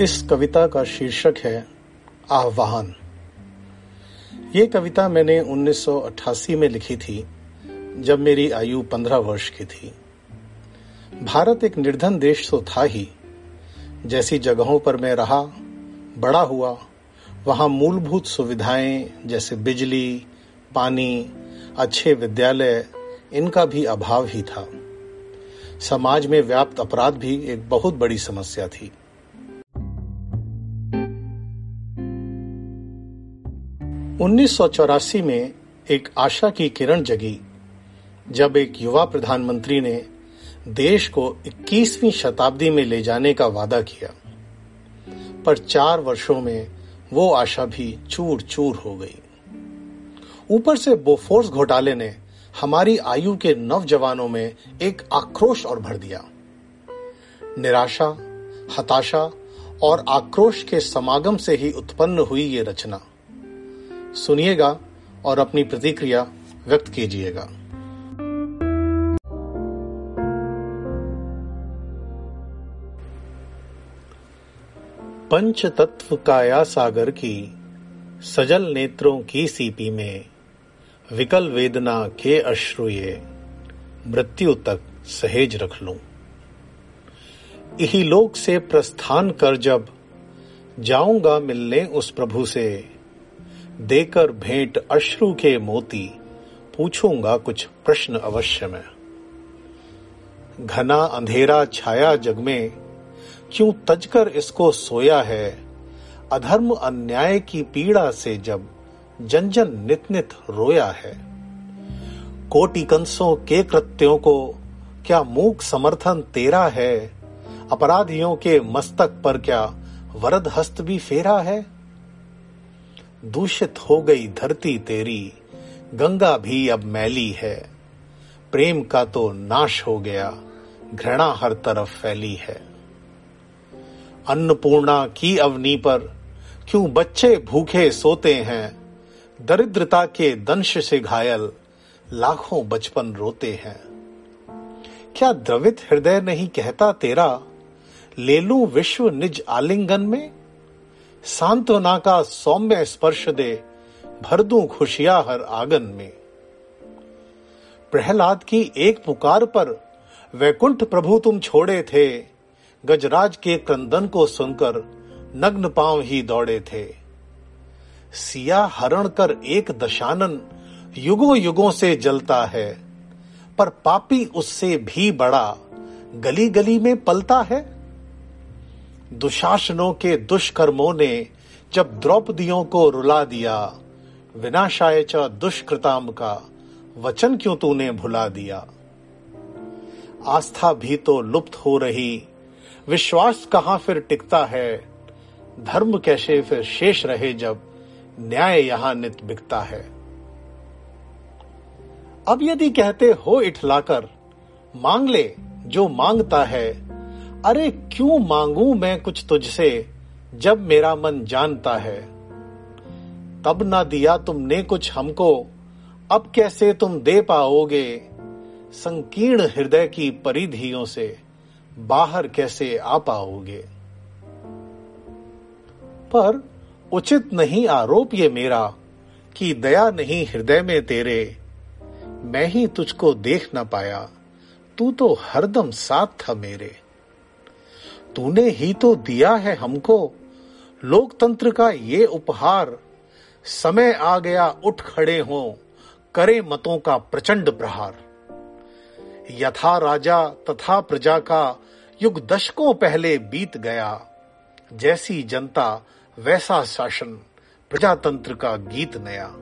इस कविता का शीर्षक है आह्वान। ये कविता मैंने 1988 में लिखी थी, जब मेरी आयु 15 वर्ष की थी। भारत एक निर्धन देश तो था ही। जैसी जगहों पर मैं रहा, बड़ा हुआ, वहाँ मूलभूत सुविधाएँ जैसे बिजली, पानी, अच्छे विद्यालय, इनका भी अभाव ही था। समाज में व्याप्त अपराध भी एक बहुत बड़ी समस्या थी। उन्नीस सौ चौरासी में एक आशा की किरण जगी, जब एक युवा प्रधानमंत्री ने देश को 21वीं शताब्दी में ले जाने का वादा किया। पर चार वर्षों में वो आशा भी चूर चूर हो गई। ऊपर से बोफोर्स घोटाले ने हमारी आयु के नौजवानों में एक आक्रोश और भर दिया। निराशा, हताशा और आक्रोश के समागम से ही उत्पन्न हुई ये रचना। सुनिएगा और अपनी प्रतिक्रिया व्यक्त कीजिएगा। पंच तत्व काया सागर की सजल नेत्रों की सीपी में विकल वेदना के अश्रुये मृत्यु तक सहेज रख लूँ। लोक से प्रस्थान कर जब जाऊँगा मिलने उस प्रभु से देकर भेंट अश्रु के मोती, पूछूँगा कुछ प्रश्न अवश्य में। घना अंधेरा छाया जग में, क्यों तजकर इसको सोया है? अधर्म अन्याय की पीड़ा से जब जन जन नित नित रोया है। कोटि कंसों के कृत्यों को, क्या मूक समर्थन तेरा है? अपराधियों के मस्तक पर क्या वरद हस्त भी फेरा है? दूषित हो गई धरती तेरी, गंगा भी अब मैली है। प्रेम का तो नाश हो गया, घृणा हर तरफ़ फैली है। अन्नपूर्णा की अवनी पर क्यों बच्चे भूखे सोते हैं? दरिद्रता के दंश से घायल लाखों बचपन रोते हैं। क्या द्रवित हृदय नहीं कहता तेरा, ले लू विश्व निज आलिंगन में? सांत्वना का सौम्य स्पर्श दे भर दू खुशियाँ हर आँगन में। प्रहलाद की एक पुकार पर वैकुंठ प्रभु तुम छोड़े थे, गजराज के क्रंदन को सुनकर नग्न पाँव ही दौड़े थे। सिया हरण कर एक दशानन युगों युगों से जलता है, पर पापी उससे भी बड़ा गली गली में पलता है। दुशासनों के दुष्कर्मों ने जब द्रौपदियों को रुला दिया, विनाशाय च दुष्कृताम का वचन क्यों तूने भुला दिया? आस्था भी तो लुप्त हो रही, विश्वास कहाँ फिर टिकता है? धर्म कैसे फिर शेष रहे जब न्याय यहाँ नित बिकता है? अब यदि कहते हो इठलाकर, मांग ले जो माँगता है अरे क्यों मांगू मैं कुछ तुझसे, जब मेरा मन जानता है? तब ना दिया तुमने कुछ हमको, अब कैसे तुम दे पाओगे? संकीर्ण हृदय की परिधियों से बाहर कैसे आ पाओगे? पर उचित नहीं आरोप ये मेरा, कि दया नहीं हृदय में तेरे। मैं ही तुझको देख ना पाया, तू तो हरदम साथ था मेरे। तूने ही तो दिया है हमको। लोकतंत्र का ये उपहार। समय आ गया, उठ खड़े हो। करे मतों का प्रचंड प्रहार। यथा राजा, तथा प्रजा का युग दशकों पहले बीत गया। जैसी जनता, वैसा शासन। प्रजातंत्र का गीत नया।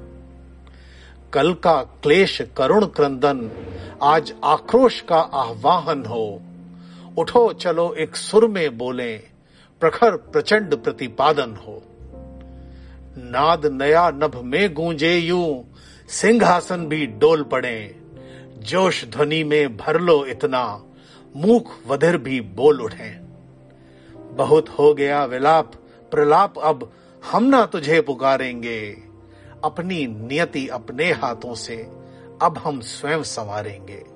कल का क्लेश, करुण क्रंदन। आज आक्रोश का आह्वान हो। उठो, चलो एक सुर में बोले, प्रखर प्रचंड प्रतिपादन हो। नाद नया नभ में गूंजे यू, सिंहासन भी डोल पड़े। जोश ध्वनि में भर लो इतना मुख वधिर भी बोल उठे। बहुत हो गया विलाप, प्रलाप अब हम ना तुझे पुकारेंगे। अपनी नियति अपने हाथों से, अब हम स्वयं संवारेंगे।